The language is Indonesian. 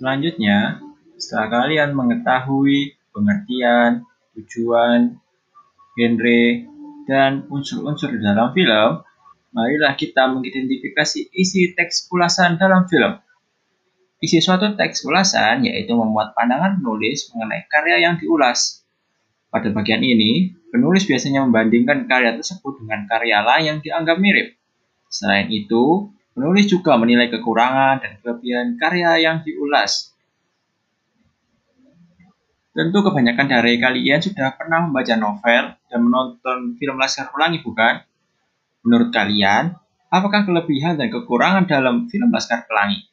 Selanjutnya, setelah kalian mengetahui pengertian, tujuan, genre, dan unsur-unsur dalam film, marilah kita mengidentifikasi isi teks ulasan dalam film. Isi suatu teks ulasan yaitu memuat pandangan penulis mengenai karya yang diulas. Pada bagian ini, penulis biasanya membandingkan karya tersebut dengan karya lain yang dianggap mirip. Selain itu, penulis juga menilai kekurangan dan kelebihan karya yang diulas. Tentu kebanyakan dari kalian sudah pernah membaca novel dan menonton film Laskar Pelangi, bukan? Menurut kalian, apakah kelebihan dan kekurangan dalam film Laskar Pelangi?